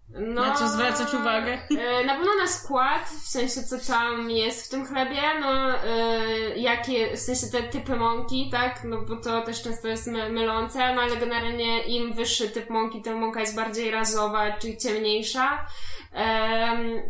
No, Na co zwracać uwagę? e, Na pewno na skład, w sensie co tam jest w tym chlebie, no e, jakie, w sensie te typy mąki, tak, no bo to też często jest my, mylące, no ale generalnie im wyższy typ mąki, tym mąka jest bardziej razowa, czyli ciemniejsza. Em,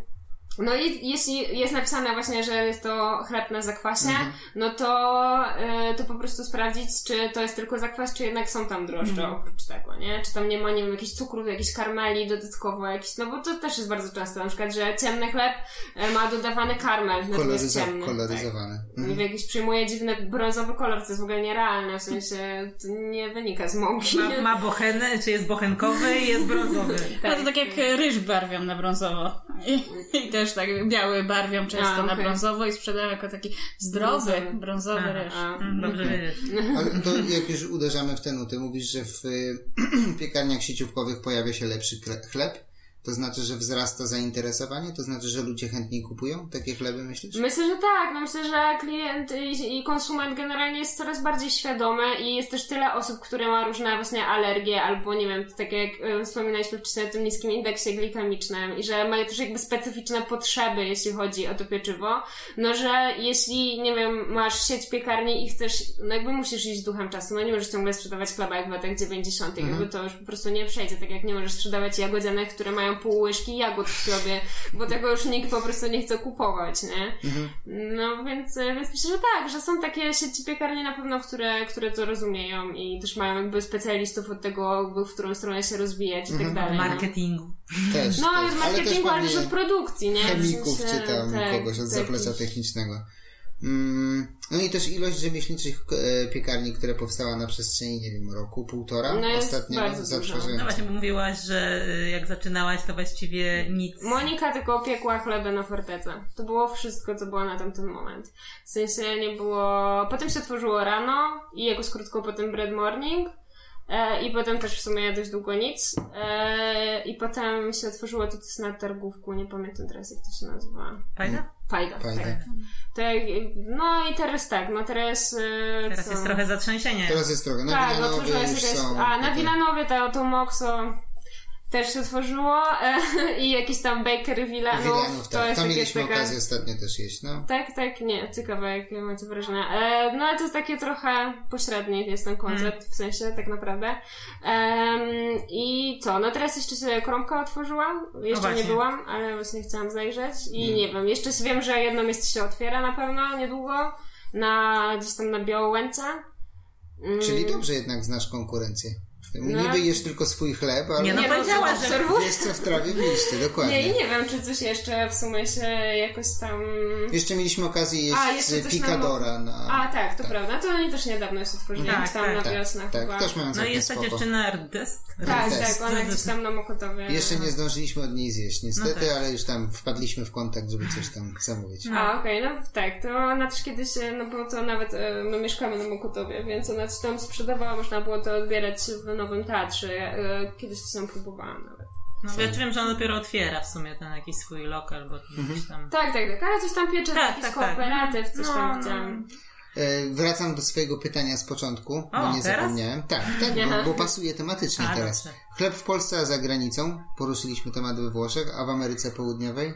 no i jeśli jest napisane właśnie, że jest to chleb na zakwasie, no to, y, to po prostu sprawdzić, czy to jest tylko zakwas, czy jednak są tam drożdże oprócz tego, nie? Czy tam nie ma, nie wiem, jakichś cukrów, jakichś karmeli dodatkowo, jakiś, no bo to też jest bardzo często, na przykład, że ciemny chleb y, ma dodawany karmel, natomiast ciemny. koloryzowany. Tak. Mhm. Jakiś przyjmuje dziwny brązowy kolor, co jest w ogóle nierealne, w sensie to nie wynika z mąki. Ma, ma bochenę, czy jest bochenkowy i jest brązowy. No to tak jak ryż barwią na brązowo. I, i też tak biały barwią często A, na okej. brązowo i sprzedają jako taki zdrowy, Brązowy. brązowy A, ryż. a. Mm, Dobrze wiedzieć. Ale to jak już uderzamy w te nuty, mówisz, że w y, piekarniach sieciówkowych pojawia się lepszy chleb? To znaczy, że wzrasta zainteresowanie? To znaczy, że ludzie chętniej kupują takie chleby, myślisz? Myślę, że tak. No myślę, że klient i, konsument generalnie jest coraz bardziej świadomy i jest też tyle osób, które ma różne właśnie alergie albo nie wiem, tak jak e, wspominaliśmy wcześniej o tym niskim indeksie glikemicznym i że mają też jakby specyficzne potrzeby, jeśli chodzi o to pieczywo. No, że jeśli, nie wiem, masz sieć piekarni i chcesz, no jakby musisz iść duchem czasu, no nie możesz ciągle sprzedawać chleba jak w latach 90. Jakby to już po prostu nie przejdzie, tak jak nie możesz sprzedawać jagodzianek, które mają pół łyżki jagód w sobie, bo tego już nikt po prostu nie chce kupować, nie? No więc, więc myślę, że tak, że są takie sieci piekarni na pewno, które, które to rozumieją i też mają jakby specjalistów od tego, jakby w którą stronę się rozwijać i tak dalej. no. Marketingu. Też, No, też. od Ale też marketingu, ale też od produkcji, nie? W chemików, sensie, czy tam tak, kogoś od zaplecza technicznego. Mm, no i też ilość rzemieślniczych e, piekarni, które powstała na przestrzeni, nie wiem, roku, półtora No jest ostatnio zatrważające. No właśnie, bo mówiłaś, że y, jak zaczynałaś, to właściwie nic. Monika tylko piekła chlebę na fortece. To było wszystko, co było na tamten moment. W sensie nie było... Potem się otworzyło rano i jakoś krótko potem bread morning. E, I potem też w sumie dość długo nic. E, I potem się otworzyło to, co jest na targówku, nie pamiętam teraz jak to się nazywa. Fajna? Fajda. Fajda. Tak. Tak, no i teraz tak, no teraz... E, Teraz co? jest trochę zatrzęsienie. Teraz jest trochę. Na Tak, Wilanowie otworzyła się jakaś... A, na Wilanowie to, to Moxo też się otworzyło e, i jakiś tam Bakery Wilanów. Wilanów, to tak. jest Tam mieliśmy taka... okazję ostatnio też jeść, no. Tak, tak, nie, ciekawe jakie macie wrażenia. E, no ale to jest takie trochę pośrednie jest ten koncept, w sensie tak naprawdę. I co, no teraz jeszcze się kromka otworzyła, jeszcze nie właśnie. byłam, ale właśnie chciałam zajrzeć i nie wiem, jeszcze wiem, że jedno miejsce się otwiera na pewno niedługo, na, gdzieś tam na Białołęce. Mm, Czyli dobrze jednak znasz konkurencję. No. Niby jesz tylko swój chleb, ale Nie, no Nie, powiedziała, że... wiesz co w trawie w liście, dokładnie. Nie, i nie wiem, czy coś jeszcze w sumie się jakoś tam... Jeszcze mieliśmy okazję A, jeść coś Picadora na... A, tak, to prawda. To oni też niedawno się otworzyli, Tak, tam tak, na tak, wiosnę tak, chyba. też mają No i jest ta dziewczyna Rdest. Tak, tak, ona gdzieś tam na Mokotowie. Jeszcze nie zdążyliśmy od niej zjeść, niestety, No tak. ale już tam wpadliśmy w kontakt, żeby coś tam zamówić. A, okej, no tak, to ona też kiedyś, e, no bo to nawet e, my mieszkamy na Mokotowie, więc ona coś tam sprzedawała, można było to odbierać w Nowym Teatrze. Ja, e, Kiedyś coś tam próbowałam nawet. No ja wiem, że on dopiero otwiera w sumie ten jakiś swój lokal, bo gdzieś tam... Tak, tak, tak, ale coś tam piecze, Tak, jakiś tak, tak. kooperatyw, coś No, tam no. widziałam. E, wracam do swojego pytania z początku, bo O, nie teraz? zapomniałem. Tak, tak, bo, bo pasuje tematycznie A, teraz. dobrze. Chleb w Polsce, a za granicą. Poruszyliśmy temat we Włoszech, a w Ameryce Południowej?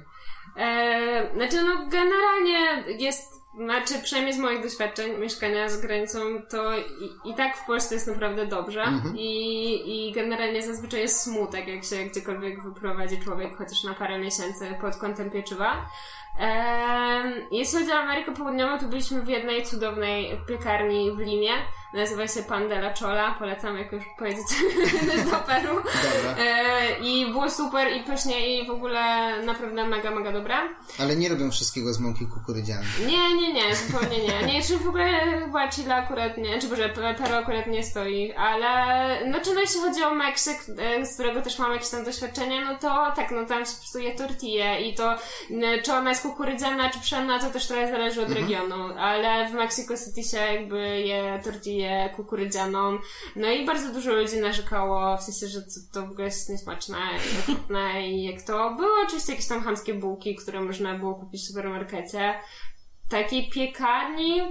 E, znaczy, no generalnie jest, znaczy przynajmniej z moich doświadczeń mieszkania za granicą, to i, i tak w Polsce jest naprawdę dobrze I, i generalnie zazwyczaj jest smutek, jak się gdziekolwiek wyprowadzi człowiek, chociaż na parę miesięcy pod kątem pieczywa. Jeśli chodzi o Amerykę Południową, to byliśmy w jednej cudownej piekarni w Limie. Nazywa się Pan de la Chola. Polecam, jak już pojedziecie do Peru. E, I było super i pysznie i w ogóle naprawdę mega, mega dobra. Ale nie robią wszystkiego z mąki kukurydzianej. Nie, nie, nie, zupełnie nie. Nie, czy w ogóle chyba Chile akurat nie, czy może Peru akurat nie stoi, ale no czy no jeśli chodzi o Meksyk, e, z którego też mam jakieś tam doświadczenie, no to tak, no tam się psuje tortillę i to czy ona jest kukurydziana, czy pszenna, to też trochę zależy od regionu, ale w Mexico City się jakby je tortillę kukurydzianą, no i bardzo dużo ludzi narzekało, w sensie, że to, to w ogóle jest niesmaczne i okropne. I jak to, były oczywiście jakieś tam chamskie bułki, które można było kupić w supermarkecie, takiej piekarni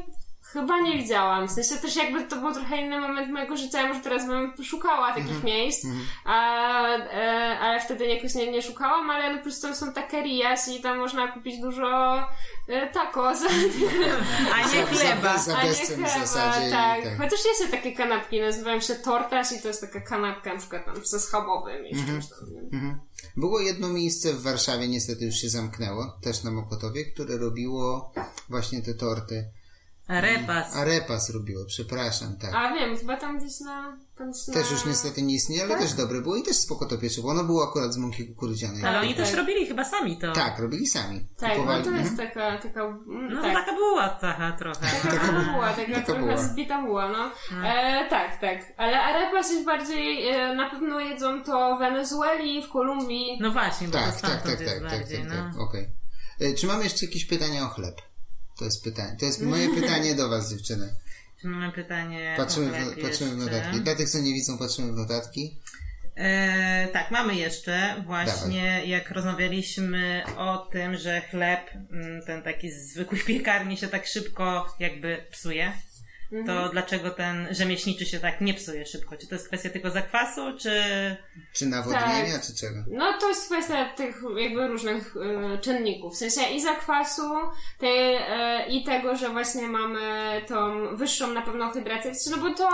chyba nie widziałam. W sensie też jakby to był trochę inny moment mojego życia, ja może teraz bym szukała takich miejsc, a, e, ale wtedy jakoś nie, nie szukałam, ale no po prostu są taquerias i tam można kupić dużo e, tacos, A nie chleba. Za a nie bezcen w chleba, zasadzie. tak. tak. Chociaż jest się takie kanapki, nazywają się tortas i to jest taka kanapka na przykład tam ze schabowym i tam. nie? Mhm. Było jedno miejsce w Warszawie, niestety już się zamknęło, też na Mokotowie, które robiło właśnie te torty. Repas. Arepas robiło, przepraszam, tak. A wiem, chyba tam gdzieś na... Tam gdzieś Też na... już niestety nie istnieje, ale też dobre było i też spoko to pieczywo. Ono było akurat z mąki kukurydzianej. Ale oni tak. też robili chyba sami to. Tak, robili sami. Tak, no Kupowali. to jest Mhm. taka, taka, mm, No tak. to taka była taka trochę. Taka buła, taka, Taka trochę buła. zbita buła, no. E, tak, tak. Ale arepas jest bardziej, e, na pewno jedzą to w Wenezueli, w Kolumbii. No właśnie, bo to Tak, tak, stamtąd tak, jest tak, tak, bardziej, tak, no. tak. okej. E, Czy mamy jeszcze jakieś pytania o chleb? To jest pytanie. To jest moje pytanie do was, dziewczyny. Czy mamy pytanie Patrzymy w, patrzymy w notatki. Dla tych, co nie widzą, patrzymy w notatki. E, tak, mamy jeszcze właśnie, jak rozmawialiśmy o tym, że chleb, mm, ten taki z zwykłych piekarni się tak szybko jakby psuje. To Mhm. dlaczego ten rzemieślniczy się tak nie psuje szybko? Czy to jest kwestia tylko zakwasu, czy... Czy nawodnienia, Tak. czy czego? No to jest kwestia tych jakby różnych e, czynników. W sensie i zakwasu, tej, e, i tego, że właśnie mamy tą wyższą na pewno hydrację. No bo to,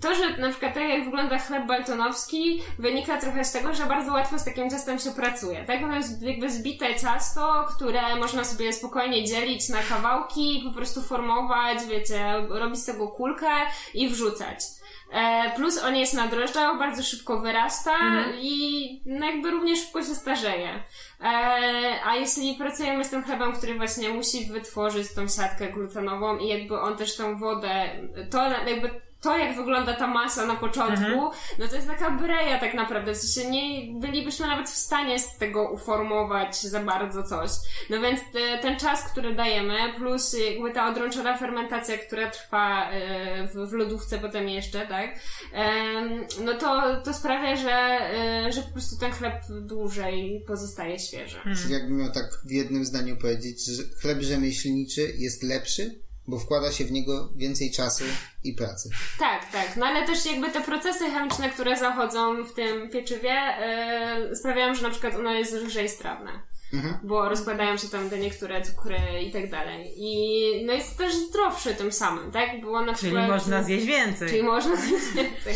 to, że na przykład tak jak wygląda chleb baltonowski, wynika trochę z tego, że bardzo łatwo z takim ciastem się pracuje. Tak? To jest jakby zbite ciasto, które można sobie spokojnie dzielić na kawałki, po prostu formować, wiecie, robić tego kulkę i wrzucać. E, plus on jest na drożdżach, bardzo szybko wyrasta i no jakby równie szybko się starzeje. E, a jeśli pracujemy z tym chlebem, który właśnie musi wytworzyć tą siatkę glutenową i jakby on też tą wodę, to jakby to, jak wygląda ta masa na początku, no to jest taka breja tak naprawdę. W sensie nie bylibyśmy nawet w stanie z tego uformować za bardzo coś. No więc te, ten czas, który dajemy, plus jakby ta odręczona fermentacja, która trwa e, w, w lodówce potem jeszcze, tak? No to, to sprawia, że, e, że po prostu ten chleb dłużej pozostaje świeży. Czyli jakbym miał tak w jednym zdaniu powiedzieć, że chleb rzemieślniczy jest lepszy, bo wkłada się w niego więcej czasu i pracy. Tak, tak. No ale też jakby te procesy chemiczne, które zachodzą w tym pieczywie, e, sprawiają, że na przykład ono jest lżej strawne. Bo rozkładają się tam te niektóre cukry i tak dalej. I no jest też zdrowszy tym samym, tak? Było na Czyli przykład... można zjeść więcej. Czyli można zjeść więcej.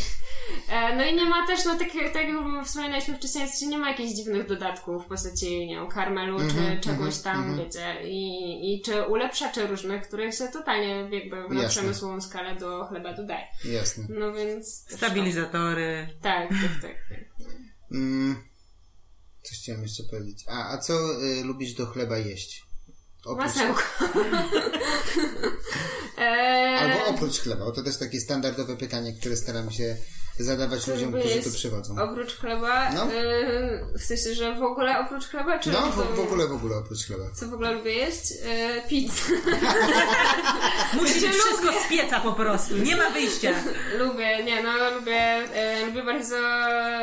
E, no i nie ma też, no tak, tak jak wspominaliśmy wcześniej, że nie ma jakichś dziwnych dodatków w postaci, nie wiem, karmelu Mhm, czy czegoś tam, wiecie, i, i czy ulepszaczy różnych, których się totalnie jakby na Jasne. przemysłową skalę do chleba dodaje. Jasne. No więc... Stabilizatory. to- Tak, tak, tak. tak. Mm, coś chciałem jeszcze powiedzieć. A, a co y, lubisz do chleba jeść? Oprócz, Masełko. Eee, albo oprócz chleba, bo to też takie standardowe pytanie, które staramy się zadawać ludziom, którzy tu przychodzą. Oprócz chleba? No. Eee, w sensie, że w ogóle oprócz chleba? Czy No, w, w ogóle, w ogóle oprócz chleba. Co w ogóle lubię jeść? Eee, pizzę. Musi być wszystko lubię. z pieca po prostu. Nie ma wyjścia. lubię, nie no, lubię, e, lubię bardzo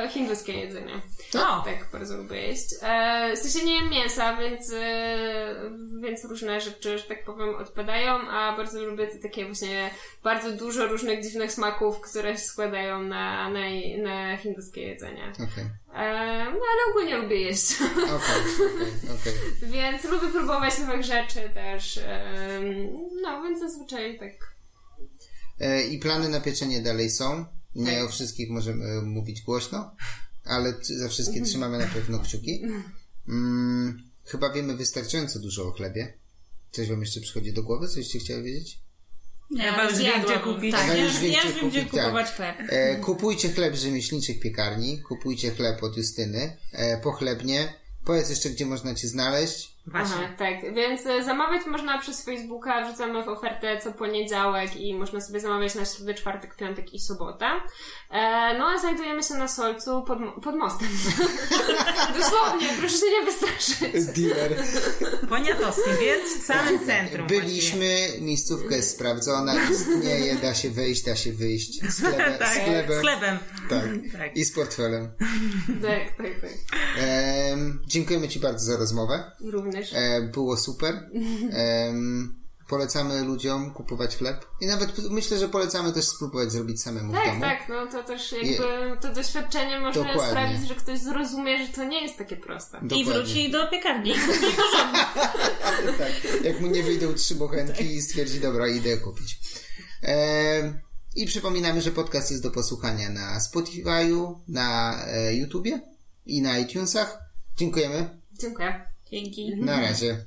hinduskie jedzenie. No. Tak, bardzo lubię jeść. E, w sensie nie jem mięsa, więc, e, więc różne rzeczy, że tak powiem, odpadają, a bardzo lubię te takie właśnie bardzo dużo różnych dziwnych smaków, które się składają na, na, na hinduskie jedzenie. Okej, E, no ale ogólnie lubię jeść. okej, okej, okej. Więc lubię próbować nowych rzeczy też. em, No, więc zazwyczaj tak. E, I plany na pieczenie dalej są. Nie Tak. o wszystkich możemy e, mówić głośno, ale za wszystkie trzymamy na pewno kciuki. Mm, chyba wiemy wystarczająco dużo o chlebie. Coś wam jeszcze przychodzi do głowy? Coś chciały wiedzieć? Nie, Ewa już wie, zjadłam. gdzie kupić. Tak, ja, ja wiem, gdzie kupić, tak. kupować chleb. E, kupujcie chleb z rzemieślniczych piekarni, kupujcie chleb od Justyny, e, pochlebnie. Powiedz jeszcze, gdzie można cię znaleźć. Właśnie. Aha, tak. Więc e, zamawiać można przez Facebooka, wrzucamy w ofertę co poniedziałek i można sobie zamawiać na środę, czwartek, piątek i sobotę. E, no a znajdujemy się na Solcu pod, pod mostem. Dosłownie, proszę się nie wystraszyć. Dealer. Poniatowski, więc w samym centrum. Byliśmy, miejscówka jest sprawdzona, istnieje, da się wejść, da się wyjść. Z chlebem, Tak, z chlebem. z chlebem. Tak. Tak. I z portfelem. Tak, tak, tak. Em, dziękujemy Ci bardzo za rozmowę. Również. E, było super. Em, polecamy ludziom kupować chleb. I nawet myślę, że polecamy też spróbować zrobić samemu w Tak, domu. tak, no to też jakby to doświadczenie może Dokładnie. sprawić, że ktoś zrozumie, że to nie jest takie proste. I Dokładnie. wróci do piekarni. tak. Jak mu nie wyjdą trzy bochenki i stwierdzi, dobra, idę kupić. E, I przypominamy, że podcast jest do posłuchania na Spotify'u, na e, YouTubie i na iTunesach. Dziękujemy. Dziękuję. Dzięki. Na razie.